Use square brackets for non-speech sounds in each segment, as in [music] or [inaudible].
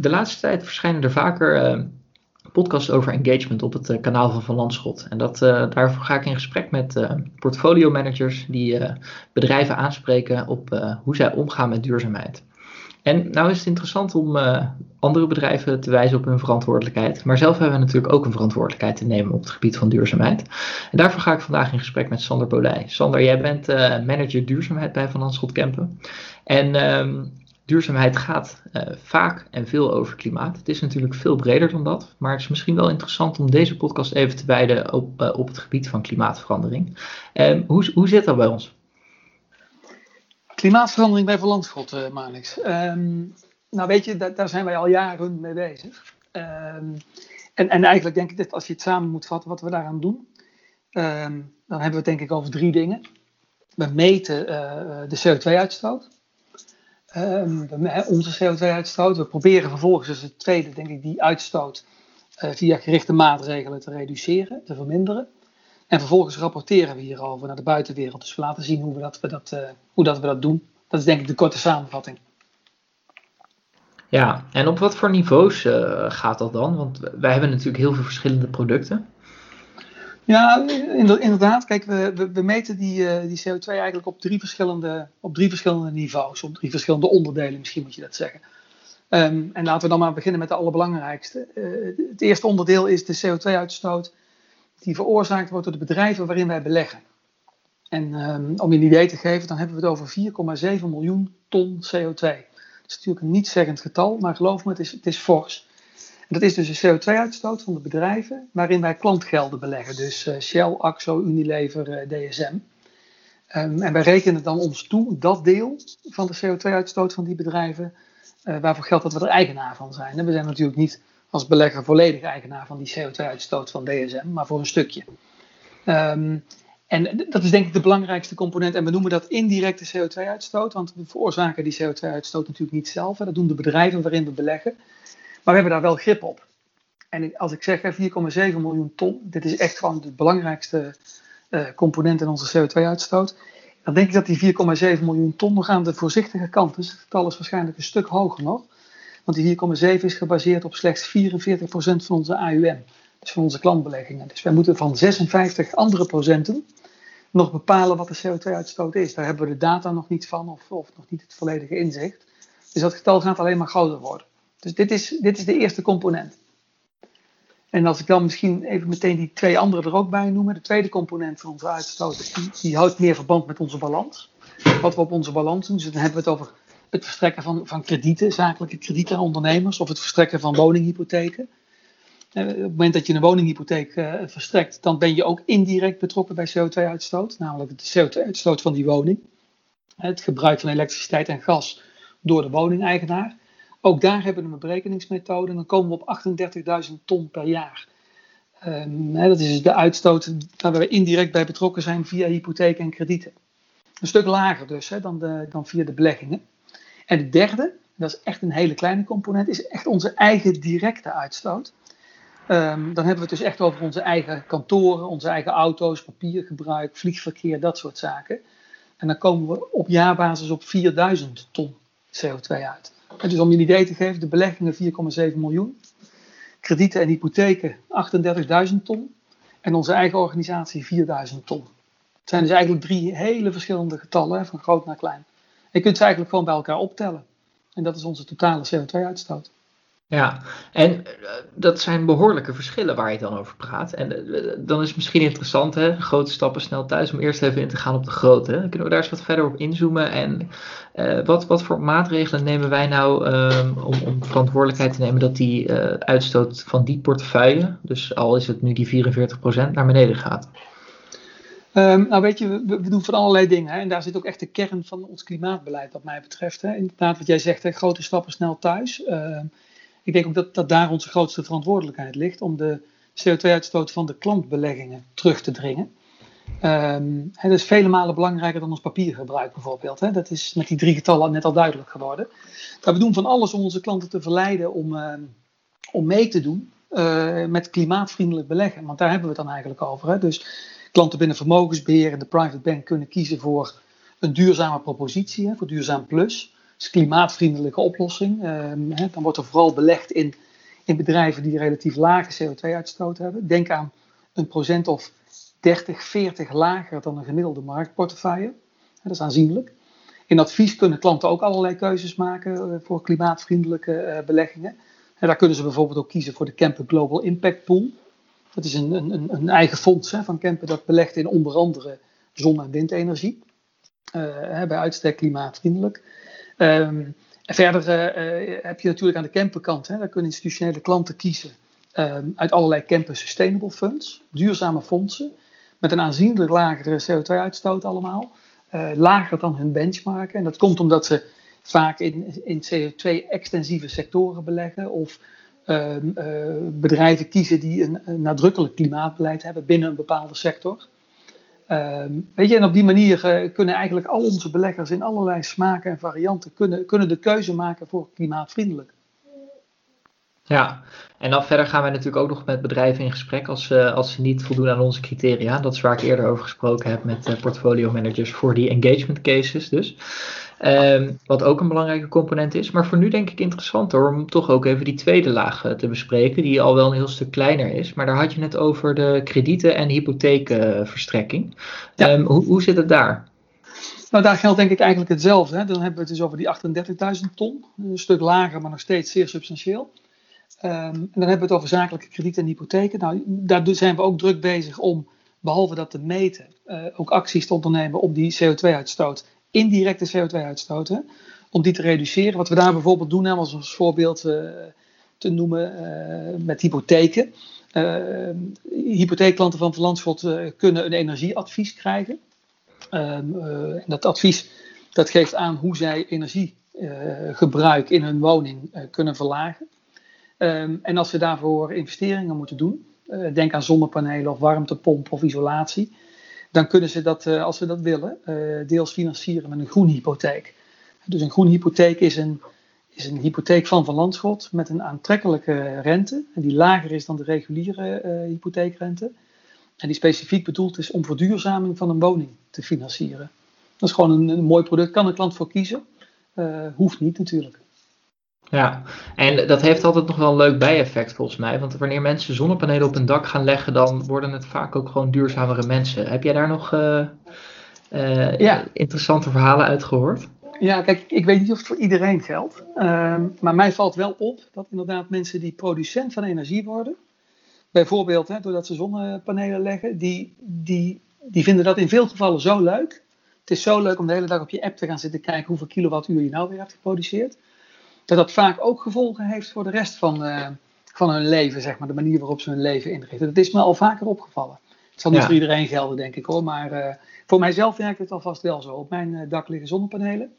de laatste tijd verschijnen er vaker uh, podcasts over engagement op het kanaal van Van Landschot. En dat, daarvoor ga ik in gesprek met portfolio managers die bedrijven aanspreken op hoe zij omgaan met duurzaamheid. En nou is het interessant om andere bedrijven te wijzen op hun verantwoordelijkheid. Maar zelf hebben we natuurlijk ook een verantwoordelijkheid te nemen op het gebied van duurzaamheid. En daarvoor ga ik vandaag in gesprek met Sander Bolij. Sander, jij bent manager duurzaamheid bij Van Landschot Kempen. En um, duurzaamheid gaat uh, vaak en veel over klimaat. Het is natuurlijk veel breder dan dat. Maar het is misschien wel interessant om deze podcast even te wijden op, op het gebied van klimaatverandering. Um, hoe, hoe zit dat bij ons? Klimaatverandering bij Verlandschot, uh, Manix. Um, nou weet je, daar, daar, zijn wij al jaren mee bezig. Um, en, en, eigenlijk denk ik dat als je het samen moet vatten wat we daaraan doen, dan hebben we het denk ik over drie dingen. We meten de CO2-uitstoot. Onze CO2-uitstoot. We proberen vervolgens, dus het tweede, denk ik, die uitstoot uh, via gerichte maatregelen te reduceren, te verminderen. En vervolgens rapporteren we hierover naar de buitenwereld. Dus we laten zien hoe, we dat, we dat, uh, hoe dat we dat doen. Dat is denk ik de korte samenvatting. Ja, en op wat voor niveaus uh, gaat dat dan? Want wij hebben natuurlijk heel veel verschillende producten. Ja, inderdaad. Kijk, we, we, meten die, uh, die CO2 eigenlijk op drie, verschillende, op drie verschillende niveaus. Op drie verschillende onderdelen, misschien moet je dat zeggen. Um, en laten we dan maar beginnen met de allerbelangrijkste. Uh, het eerste onderdeel is de CO2-uitstoot die veroorzaakt wordt door de bedrijven waarin wij beleggen. En um, om je een idee te geven, dan hebben we het over 4,7 miljoen ton CO2. Dat is natuurlijk een niet-zeggend getal, maar geloof me, het is, het is fors. Dat is dus de CO2-uitstoot van de bedrijven waarin wij klantgelden beleggen. Dus uh, Shell, Axo, Unilever, uh, DSM. Um, en wij rekenen dan ons toe dat deel van de CO2-uitstoot van die bedrijven, uh, waarvoor geldt dat we er eigenaar van zijn. En we zijn natuurlijk niet als belegger volledig eigenaar van die CO2-uitstoot van DSM, maar voor een stukje. Um, en dat is denk ik de belangrijkste component. En we noemen dat indirecte CO2-uitstoot, want we veroorzaken die CO2-uitstoot natuurlijk niet zelf. Dat doen de bedrijven waarin we beleggen. Maar we hebben daar wel grip op. En als ik zeg 4,7 miljoen ton, dit is echt gewoon de belangrijkste uh, component in onze CO2-uitstoot. Dan denk ik dat die 4,7 miljoen ton nog aan de voorzichtige kant is. Het getal is waarschijnlijk een stuk hoger nog. Want die 4,7 is gebaseerd op slechts 44% van onze AUM. Dus van onze klantbeleggingen. Dus wij moeten van 56 andere procenten nog bepalen wat de CO2-uitstoot is. Daar hebben we de data nog niet van of, of nog niet het volledige inzicht. Dus dat getal gaat alleen maar groter worden. Dus dit is, dit is de eerste component. En als ik dan misschien even meteen die twee andere er ook bij noemen. De tweede component van onze uitstoot, die, die houdt meer verband met onze balans. Wat we op onze balans doen. Dus dan hebben we het over het verstrekken van, van kredieten, zakelijke kredieten aan ondernemers, of het verstrekken van woninghypotheken. Eh, op het moment dat je een woninghypotheek uh, verstrekt, dan ben je ook indirect betrokken bij CO2-uitstoot, namelijk de CO2-uitstoot van die woning. Het gebruik van elektriciteit en gas door de woningeigenaar. Ook daar hebben we een berekeningsmethode en dan komen we op 38.000 ton per jaar. Um, hè, dat is dus de uitstoot waar we indirect bij betrokken zijn via hypotheken en kredieten. Een stuk lager dus hè, dan, dan via de beleggingen. En de derde, dat is echt een hele kleine component, is echt onze eigen directe uitstoot. Um, dan hebben we het dus echt over onze eigen kantoren, onze eigen auto's, papiergebruik, vliegverkeer, dat soort zaken. En dan komen we op jaarbasis op 4000 ton CO2 uit. Dus om je een idee te geven, de beleggingen 4,7 miljoen, kredieten en hypotheken 38.000 ton en onze eigen organisatie 4000 ton. Het zijn dus eigenlijk drie hele verschillende getallen, van groot naar klein. Je kunt ze eigenlijk gewoon bij elkaar optellen. En dat is onze totale CO2-uitstoot. Ja, en uh, dat zijn behoorlijke verschillen waar je dan over praat. En uh, dan is het misschien interessant, hè, grote stappen snel thuis, om eerst even in te gaan op de grote. Dan kunnen we daar eens wat verder op inzoomen. En uh, wat, wat voor maatregelen nemen wij nou um, om, om verantwoordelijkheid te nemen dat die uitstoot van die portefeuille, dus al is het nu die 44%, naar beneden gaat? Um, nou weet je, we, doen van allerlei dingen. Hè, en daar zit ook echt de kern van ons klimaatbeleid wat mij betreft. Hè. Inderdaad, wat jij zegt, hè, grote stappen snel thuis. Ik denk ook dat, dat daar onze grootste verantwoordelijkheid ligt om de CO2-uitstoot van de klantbeleggingen terug te dringen. Hè, dat is vele malen belangrijker dan ons papiergebruik bijvoorbeeld. Hè. Dat is met die drie getallen net al duidelijk geworden. Maar we doen van alles om onze klanten te verleiden om, uh, om mee te doen uh, met klimaatvriendelijk beleggen. Want daar hebben we het dan eigenlijk over. Hè. Dus klanten binnen vermogensbeheer en de private bank kunnen kiezen voor een duurzame propositie, hè, voor duurzaam plus. Is klimaatvriendelijke oplossing. Ehm, dan wordt er vooral belegd in, in bedrijven die relatief lage CO2-uitstoot hebben. Denk aan een procent of 30, 40 lager dan een gemiddelde marktportefeuille. Dat is aanzienlijk. In advies kunnen klanten ook allerlei keuzes maken eh, voor klimaatvriendelijke eh, beleggingen. En daar kunnen ze bijvoorbeeld ook kiezen voor de Kempen Global Impact Pool. Dat is een, een, een eigen fonds van Kempen dat belegt in onder andere zon- en windenergie. Uh, bij uitstek klimaatvriendelijk. Um, en verder uh, heb je natuurlijk aan de camperkant, hè, daar kunnen institutionele klanten kiezen um, uit allerlei camper sustainable funds, duurzame fondsen, met een aanzienlijk lagere CO2-uitstoot allemaal, uh, lager dan hun benchmark. En dat komt omdat ze vaak in, in CO2-extensieve sectoren beleggen of um, bedrijven kiezen die een nadrukkelijk klimaatbeleid hebben binnen een bepaalde sector. Um, weet je, en op die manier uh, kunnen eigenlijk al onze beleggers in allerlei smaken en varianten kunnen, kunnen de keuze maken voor klimaatvriendelijk. Ja, en dan verder gaan wij natuurlijk ook nog met bedrijven in gesprek als, uh, als ze niet voldoen aan onze criteria. Dat is waar ik eerder over gesproken heb met uh, portfolio managers voor die engagement cases dus. Um, wat ook een belangrijke component is. Maar voor nu denk ik interessant hoor, om toch ook even die tweede laag uh, te bespreken, die al wel een heel stuk kleiner is. Maar daar had je het over de kredieten en hypotheekverstrekking. Ja. Um, hoe, hoe zit het daar? Nou, daar geldt denk ik eigenlijk hetzelfde. Hè. Dan hebben we het dus over die 38.000 ton. Een stuk lager, maar nog steeds zeer substantieel. Um, en dan hebben we het over zakelijke kredieten en hypotheken. Nou, daar zijn we ook druk bezig om, behalve dat te meten, uh, ook acties te ondernemen om die CO2-uitstoot indirecte CO2-uitstoot, om die te reduceren. Wat we daar bijvoorbeeld doen, als voorbeeld uh, te noemen uh, met hypotheken. Uh, hypotheekklanten van Van Landschot kunnen een energieadvies krijgen. Um, dat advies dat geeft aan hoe zij energiegebruik in hun woning kunnen verlagen. Um, en als ze daarvoor investeringen moeten doen, denk aan zonnepanelen of warmtepomp of isolatie, dan kunnen ze dat, uh, als ze dat willen, uh, deels financieren met een groenhypotheek. Dus een groenhypotheek is een, is een hypotheek van Van Landschot met een aantrekkelijke rente, en die lager is dan de reguliere uh, hypotheekrente. En die specifiek bedoeld is om verduurzaming van een woning te financieren. Dat is gewoon een, een mooi product, kan een klant voor kiezen. hoeft niet natuurlijk. Ja, en dat heeft altijd nog wel een leuk bijeffect volgens mij. Want wanneer mensen zonnepanelen op hun dak gaan leggen, dan worden het vaak ook gewoon duurzamere mensen. Heb jij daar nog uh, uh, ja. interessante verhalen uit gehoord? Ja, kijk, ik weet niet of het voor iedereen geldt. Uh, maar mij valt wel op dat inderdaad mensen die producent van energie worden, bijvoorbeeld hè, doordat ze zonnepanelen leggen, die, die, die vinden dat in veel gevallen zo leuk. Het is zo leuk om de hele dag op je app te gaan zitten kijken hoeveel kilowattuur je nou weer hebt geproduceerd dat dat vaak ook gevolgen heeft voor de rest van, uh, van hun leven, zeg maar, de manier waarop ze hun leven inrichten. Dat is me al vaker opgevallen. Het zal niet ja. voor iedereen gelden, denk ik hoor, maar uh, voor mijzelf werkt het alvast wel zo. Op mijn uh, dak liggen zonnepanelen.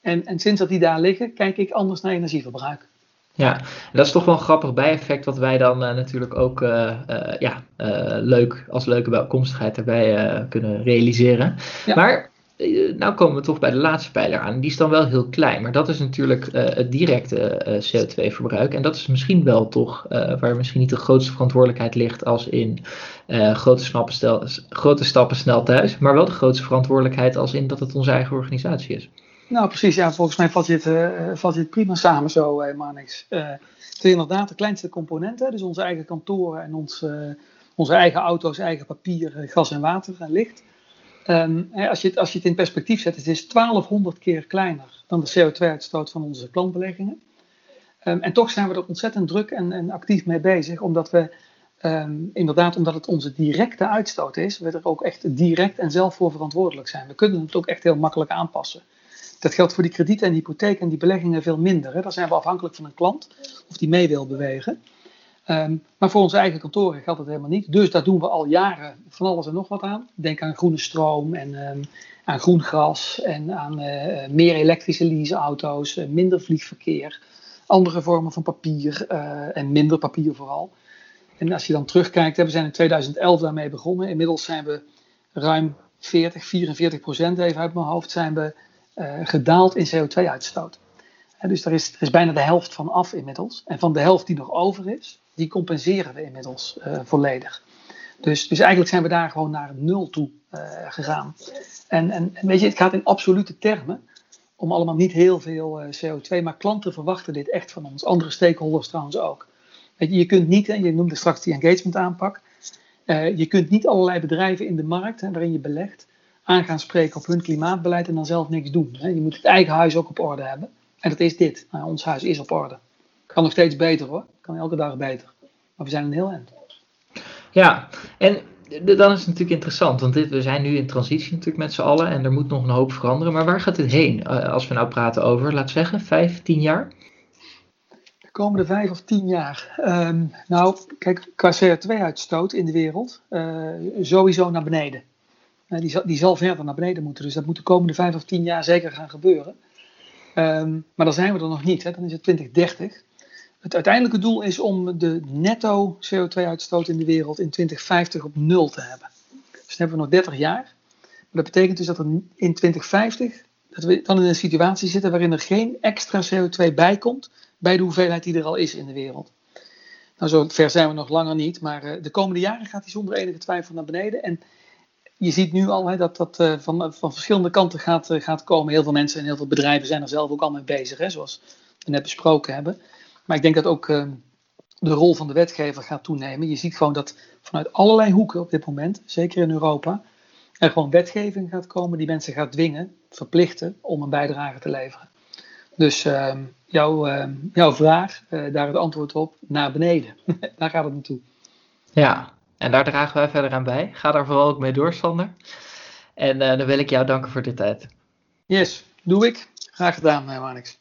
En, en sinds dat die daar liggen, kijk ik anders naar energieverbruik. Ja, dat is toch wel een grappig bijeffect wat wij dan uh, natuurlijk ook uh, uh, ja, leuk als leuke bijkomstigheid erbij kunnen realiseren. Ja. Maar eh, nou komen we toch bij de laatste pijler aan. Die is dan wel heel klein, maar dat is natuurlijk uh, het directe uh, CO2-verbruik. En dat is misschien wel toch waar misschien niet de grootste verantwoordelijkheid ligt als in grote, grote stappen snel thuis, maar wel de grootste verantwoordelijkheid als in dat het onze eigen organisatie is. Nou, precies. Ja, volgens mij vat je het, vat je het prima samen zo, uh, Marnix. het is inderdaad de kleinste componenten, dus onze eigen kantoren en ons, onze eigen auto's, eigen papier, gas en water en licht. Um, als, je het, als je het in perspectief zet, het is 1200 keer kleiner dan de CO2-uitstoot van onze klantbeleggingen. Um, en toch zijn we er ontzettend druk en, en actief mee bezig, omdat we um, inderdaad, omdat het onze directe uitstoot is, we er ook echt direct en zelf voor verantwoordelijk zijn. We kunnen het ook echt heel makkelijk aanpassen. Dat geldt voor die kredieten en hypotheek en die beleggingen veel minder. Hè. Daar zijn we afhankelijk van een klant of die mee wil bewegen. Um, maar voor onze eigen kantoren geldt dat helemaal niet. Dus daar doen we al jaren van alles en nog wat aan. Denk aan groene stroom en um, aan groen gras en aan uh, meer elektrische leaseauto's, uh, minder vliegverkeer, andere vormen van papier uh, en minder papier vooral. En als je dan terugkijkt, we zijn in 2011 daarmee begonnen. Inmiddels zijn we ruim 40, 44 procent, even uit mijn hoofd, zijn we gedaald in CO2-uitstoot. dus er is, er is bijna de helft van af inmiddels. En van de helft die nog over is, die compenseren we inmiddels uh, volledig. Dus, dus eigenlijk zijn we daar gewoon naar nul toe uh, gegaan. En, en, weet je, het gaat in absolute termen om allemaal niet heel veel CO2. Maar klanten verwachten dit echt van ons. Andere stakeholders trouwens ook. Je, je kunt niet, en je noemde straks die engagement aanpak. je kunt niet allerlei bedrijven in de markt, waarin je belegt, aan gaan spreken op hun klimaatbeleid en dan zelf niks doen. Hè. Je moet het eigen huis ook op orde hebben. En dat is dit. Nou, ons huis is op orde. Kan nog steeds beter hoor. Kan elke dag beter. Maar we zijn een heel eind. Ja, en dan is het natuurlijk interessant, want dit, we zijn nu in transitie natuurlijk met z'n allen en er moet nog een hoop veranderen. Maar waar gaat dit heen eh, als we nou praten over, we zeggen, vijf, tien jaar? De komende vijf of tien jaar. Ehm, nou, kijk, qua CO2-uitstoot in de wereld, uh, sowieso naar beneden. Uh, die, zal, die zal verder naar beneden moeten, dus dat moet de komende vijf of tien jaar zeker gaan gebeuren. Um, maar dan zijn we er nog niet, hè. dan is het 2030. Het uiteindelijke doel is om de netto CO2-uitstoot in de wereld in 2050 op nul te hebben. Dus dan hebben we nog 30 jaar. Maar dat betekent dus dat er in 2050 dat we dan in een situatie zitten waarin er geen extra CO2 bij komt bij de hoeveelheid die er al is in de wereld. Nou, zo ver zijn we nog langer niet, maar uh, de komende jaren gaat die zonder enige twijfel naar beneden. En je ziet nu al hè, dat dat uh, van, van verschillende kanten gaat, gaat komen. Heel veel mensen en heel veel bedrijven zijn er zelf ook al mee bezig, hè, zoals we net besproken hebben. Maar ik denk dat ook uh, de rol van de wetgever gaat toenemen. Je ziet gewoon dat vanuit allerlei hoeken op dit moment, zeker in Europa, er gewoon wetgeving gaat komen die mensen gaat dwingen, verplichten om een bijdrage te leveren. Dus uh, jouw, uh, jouw vraag, uh, daar het antwoord op, naar beneden. [laughs] daar gaat het naartoe. Ja, en daar dragen wij verder aan bij. Ga daar vooral ook mee door, Sander. En dan wil ik jou danken voor dit tijd. Yes, doe ik. Graag gedaan, Marnix.